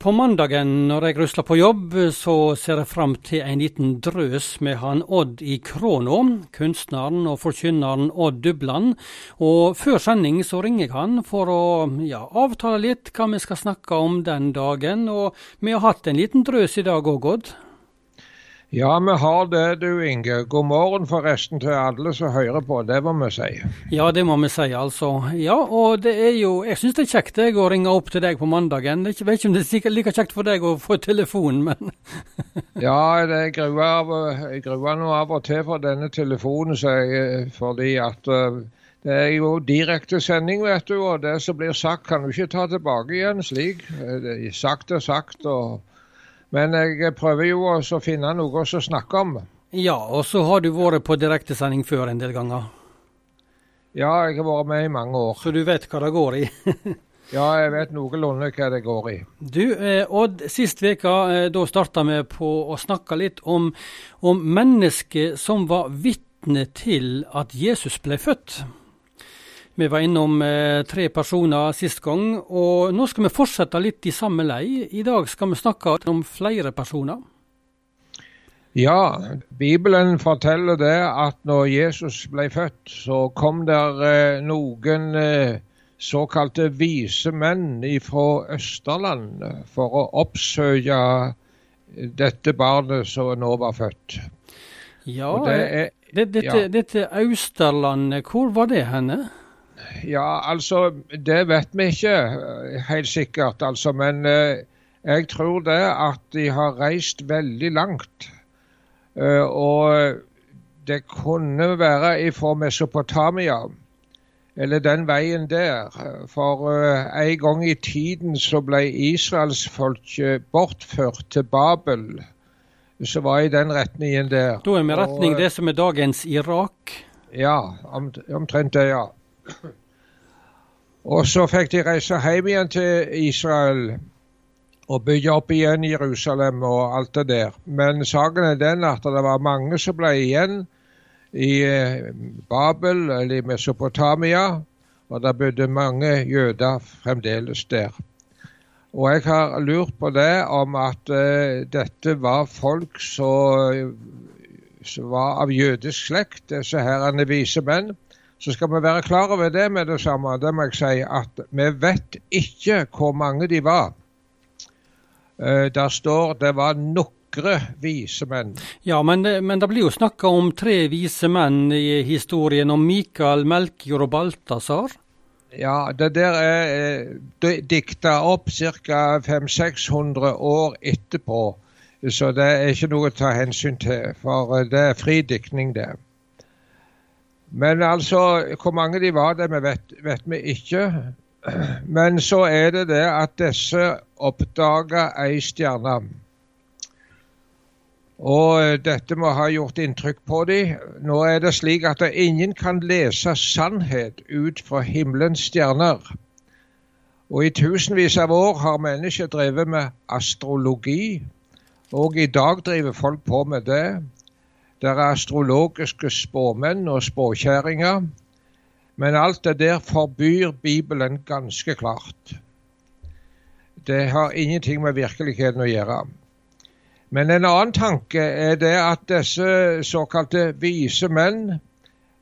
På mandagen når jeg rusler på jobb, så ser jeg fram til en liten drøs med han Odd i Krono, kunstneren og forkynneren Odd Dubland. Og før sending så ringer jeg han for å ja, avtale litt hva vi skal snakke om den dagen. Og vi har hatt en liten drøs i dag òg, Odd. Ja, vi har det du Inge. God morgen forresten til alle som hører på, det må vi si. Ja, det må vi si altså. Ja, og det er jo, jeg syns det er kjekt jeg, å ringe opp til deg på mandagen. Jeg vet ikke om det er like kjekt for deg å få telefonen, men Ja, det gruer, gruer nå av og til for denne telefonen, jeg, fordi at uh, det er jo direkte sending, vet du, og det som blir sagt kan du ikke ta tilbake igjen slik. Sagt er sagt. og men jeg prøver jo å finne noe å snakke om. Ja, og så har du vært på direktesending før en del ganger? Ja, jeg har vært med i mange år. Så du vet hva det går i? ja, jeg vet noenlunde hva det går i. Du, eh, Odd, sist uke eh, da starta vi på å snakke litt om, om mennesker som var vitne til at Jesus ble født. Vi var innom eh, tre personer sist gang, og nå skal vi fortsette litt i samme lei. I dag skal vi snakke om flere personer. Ja, Bibelen forteller det at når Jesus ble født, så kom der eh, noen eh, såkalte vise menn fra Østerland for å oppsøke dette barnet som nå var født. Ja, det er, det, dette, ja. dette Austerlandet, hvor var det henne? Ja, altså, det vet vi ikke eh, helt sikkert, altså. Men eh, jeg tror det at de har reist veldig langt. Eh, og det kunne være fra Mesopotamia, eller den veien der. For eh, en gang i tiden så ble israelsfolket bortført til Babel. Så var i den retningen der. Da er vi retning og, det som er dagens Irak? Ja, omtrent det, ja. Og så fikk de reise hjem igjen til Israel og bygge opp igjen Jerusalem og alt det der. Men saken er den at det var mange som ble igjen i eh, Babel eller i Mesopotamia, og det bodde mange jøder fremdeles der. Og jeg har lurt på det om at uh, dette var folk som var av jødisk slekt, disse herrene vise menn så skal vi være klar over det med det samme. Det må jeg si at vi vet ikke hvor mange de var. Uh, der står det var nokre vise menn. Ja, men, men det blir jo snakka om tre vise menn i historien, om Mikael, Melkjord og Balthazar? Ja, det der er eh, dikta opp ca. 500-600 år etterpå. Så det er ikke noe å ta hensyn til, for eh, det er fri diktning, det. Men altså, hvor mange de var, det vet, vet vi ikke. Men så er det det at disse oppdaga ei stjerne. Og dette må ha gjort inntrykk på dem. Nå er det slik at ingen kan lese sannhet ut fra himmelens stjerner. Og i tusenvis av år har mennesker drevet med astrologi. Og i dag driver folk på med det. Det er astrologiske spåmenn og spåkjerringer. Men alt det der forbyr Bibelen ganske klart. Det har ingenting med virkeligheten å gjøre. Men en annen tanke er det at disse såkalte vise menn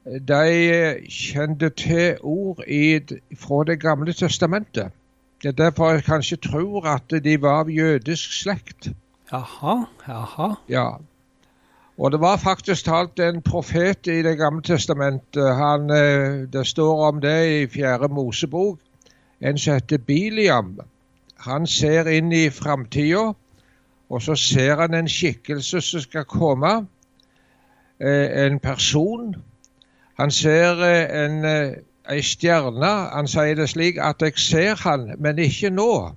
de kjente til ord i, fra Det gamle testamentet. Det er derfor jeg kanskje tror at de var av jødisk slekt. Jaha, jaha. Ja, og det var faktisk talt en profet i Det gamle testamentet. Han, eh, det står om det i Fjerde Mosebok. En som heter Biliam. Han ser inn i framtida, og så ser han en skikkelse som skal komme. Eh, en person. Han ser eh, en, ei stjerne. Han sier det slik at 'jeg ser han, men ikke nå'.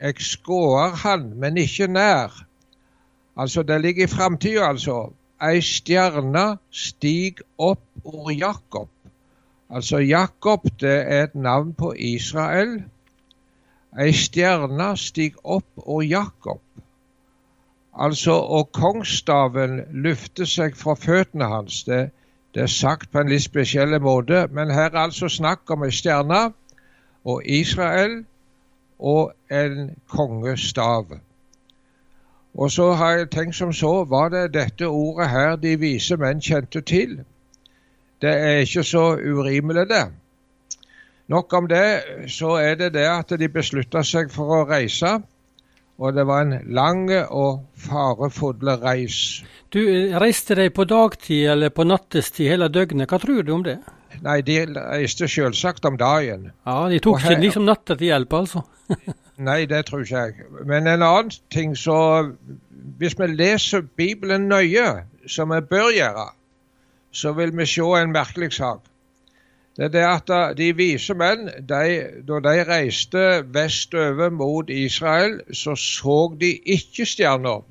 Jeg skåer han, men ikke nær. Altså, det ligger i framtida, altså. Ei stjerne stig opp ord Jakob. Altså, Jakob det er et navn på Israel. Ei stjerne stig opp ord Jakob. Altså, og kongsstaven løfter seg fra føttene hans. Det, det, er sagt på en litt spesiell måte, men her er altså snakk om ei stjerne og Israel og en kongestav. Og så har jeg tenkt som så, var det dette ordet her de vise menn kjente til? Det er ikke så urimelig, det. Nok om det, så er det det at de beslutta seg for å reise. Og det var en lang og farefull reis. Du, Reiste deg på dagtid eller på nattestid hele døgnet? Hva tror du om det? Nei, de reiste selvsagt om dagen. Ja, De tok her, ikke liksom natta til hjelp, altså? nei, det tror ikke jeg. Men en annen ting så Hvis vi leser Bibelen nøye, som vi bør gjøre, så vil vi se en merkelig sak. Det er det at De vise menn, de, da de reiste vestover mot Israel, så så de ikke stjerner.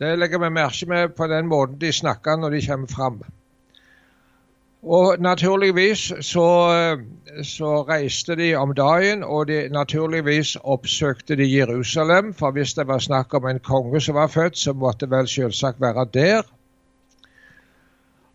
Det legger vi merke med på den måten de snakker når de kommer fram. Og naturligvis så, så, reiste de om dagen, og de, naturligvis oppsøkte de Jerusalem. For hvis det var snakk om en konge som var født, så måtte det vel selvsagt være der.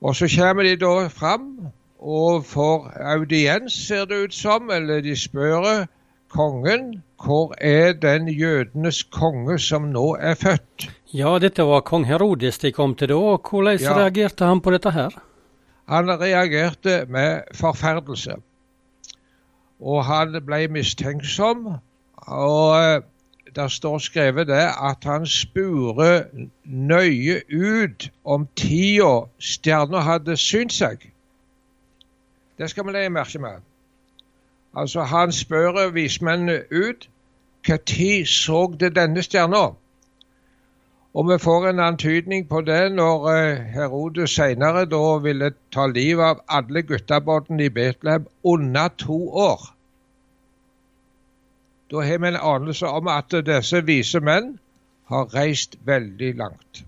Og så kommer de da fram og får audiens, ser det ut som, eller de spør kongen hvor er den jødenes konge som nå er født? Ja, dette var kong Herodes de kom til da. og Hvordan ja. reagerte han på dette her? Han reagerte med forferdelse. Og han ble mistenksom. Og der det står skrevet det at han spurte nøye ut om tida stjerna hadde synt seg. Det skal vi legge merke med. Altså, han spør vismennene ut når så det denne stjerna? Og vi får en antydning på det når eh, Herodes senere da ville ta livet av alle guttebarna i Betlehem under to år. Da har vi en anelse om at disse vise menn har reist veldig langt.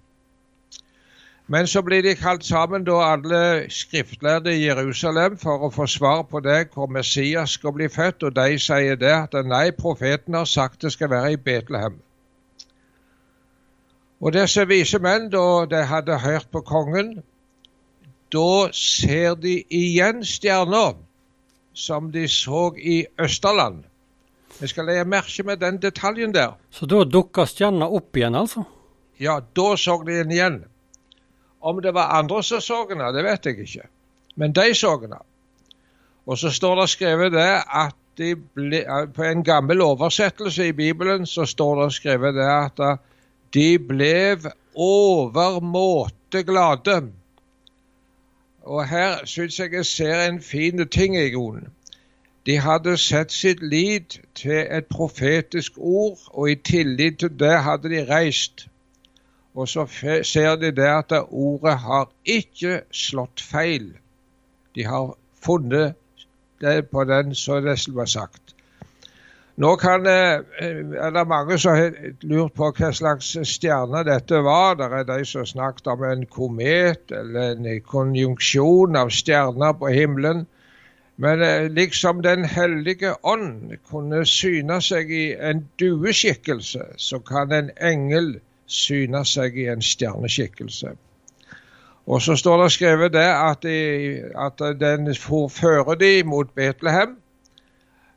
Men så blir de kalt sammen, da alle skriftlærde i Jerusalem, for å få svar på det hvor Messias skal bli født, og de sier det at nei, profeten har sagt det skal være i Betlehem. Og disse vise menn, da de hadde hørt på kongen, da ser de igjen stjerna som de så i Østerland. Vi skal legge merke med den detaljen der. Så da dukka stjerna opp igjen, altså? Ja, da så de den igjen. Om det var andre som så den, det vet jeg ikke. Men de så den. Og så står det skrevet det at de ble, på en gammel oversettelse i Bibelen så står det skrevet det at de ble overmåte glade. Og her syns jeg jeg ser en fin ting i Jon. De hadde sett sitt lid til et profetisk ord, og i tillit til det hadde de reist. Og så ser de det at ordet har ikke slått feil. De har funnet det på den som det var sagt. Nå kan, eh, er det mange som har lurt på hva slags stjerne dette var. Det er de som har snakket om en komet eller en konjunksjon av stjerner på himmelen. Men eh, liksom Den hellige ånd kunne syne seg i en dueskikkelse, så kan en engel syne seg i en stjerneskikkelse. Og så står det skrevet det at, de, at den fører de mot Betlehem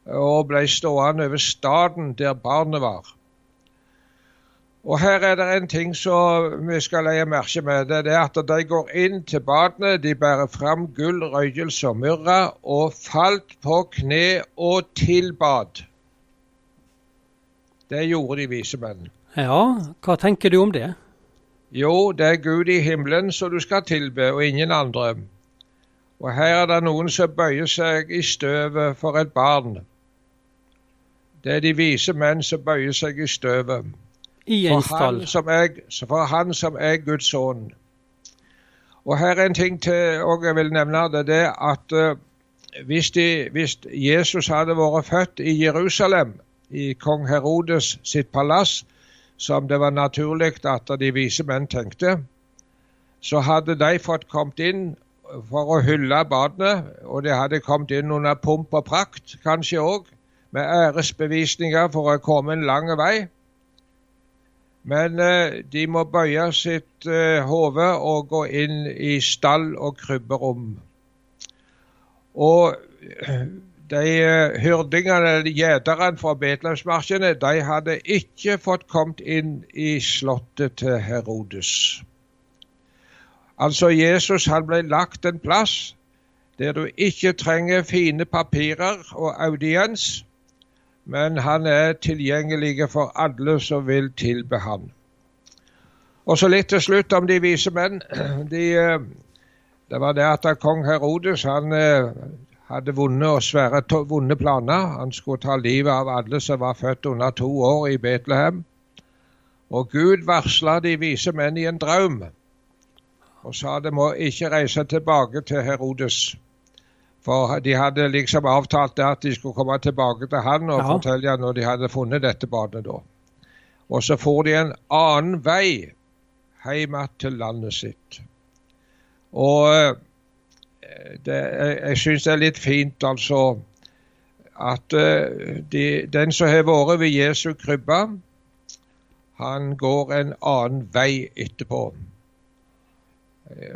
og ble stående over staden der barnet var. Og Her er det en ting som vi skal legge merke med. Det er at de går inn til badene, de bærer fram gull, røyelse og myrra, og falt på kne og tilbad. Det gjorde de vise menn. Ja, hva tenker du om det? Jo, det er Gud i himmelen som du skal tilbe, og ingen andre. Og her er det noen som bøyer seg i støvet for et barn. Det er de vise menn som bøyer seg i støvet. I en stall. For han som er Guds sønn. Og her er en ting til og jeg vil nevne. Det er at uh, hvis, de, hvis, Jesus hadde vært født i Jerusalem, i kong Herodes sitt palass, som det var naturlig at de vise menn tenkte, så hadde de fått kommet inn for å hylle badene, og de hadde kommet inn under pomp og prakt, kanskje òg med æresbevisninger for å komme en lang vei. Men eh, de må bøye sitt eh, hode og gå inn i stall og krybberom. Og de eh, hyrdingene, gjeterne fra Betlehemsmarsjene, de hadde ikke fått kommet inn i slottet til Herodes. Altså, Jesus han ble lagt en plass der du ikke trenger fine papirer og audiens, men han er tilgjengelig for alle som vil tilbe han. Og så litt til slutt om de vise menn. De, eh, det var det at kong Herodes han eh, hadde vunnet og svære vonde planer. Han skulle ta livet av alle som var født under to år i Betlehem. Og Gud varsla de vise menn i en drøm og sa de må ikke reise tilbake til Herodes. For de hadde liksom avtalt det at de skulle komme tilbake til han og ja. fortelle når de hadde funnet dette barnet. da. Og så får de en annen vei hjem til landet sitt. Og eh, det, jeg, jeg syns det er litt fint, altså, at uh, de, den som har vært ved Jesu krybbe, han går en annen vei etterpå.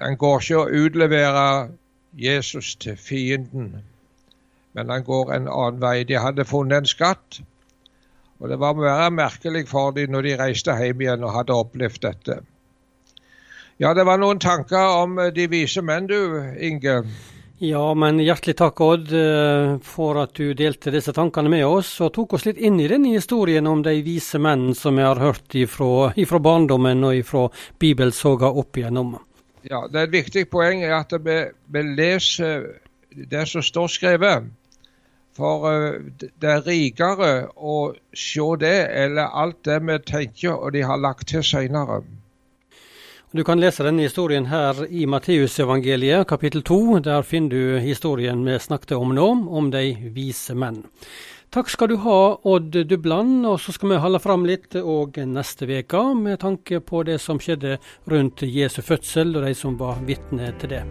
Han går ikke å utlevere Jesus til fienden, men han går en annen vei. De hadde funnet en skatt, og det var mer merkelig for dem når de reiste hjem igjen og hadde opplevd dette. Ja, det var noen tanker om eh, de vise menn, du, Inge. Ja, men hjertelig takk, Odd, eh, for at du delte disse tankene med oss, og tok oss litt inn i denne historien om de vise menn som vi har hørt ifra, ifra barndommen og ifra bibelsoga opp igjennom. Ja, det er et viktig poeng at vi, vi leser det som står skrevet. For eh, det er rikere å se det, eller alt det vi tenker og de har lagt til seinere. Du kan lese denne historien her i Matteusevangeliet kapittel 2. Der finner du historien vi snakket om nå, om de vise menn. Takk skal du ha, Odd Dubland. Og så skal vi holde fram litt òg neste uke, med tanke på det som skjedde rundt Jesu fødsel, og de som var vitne til det.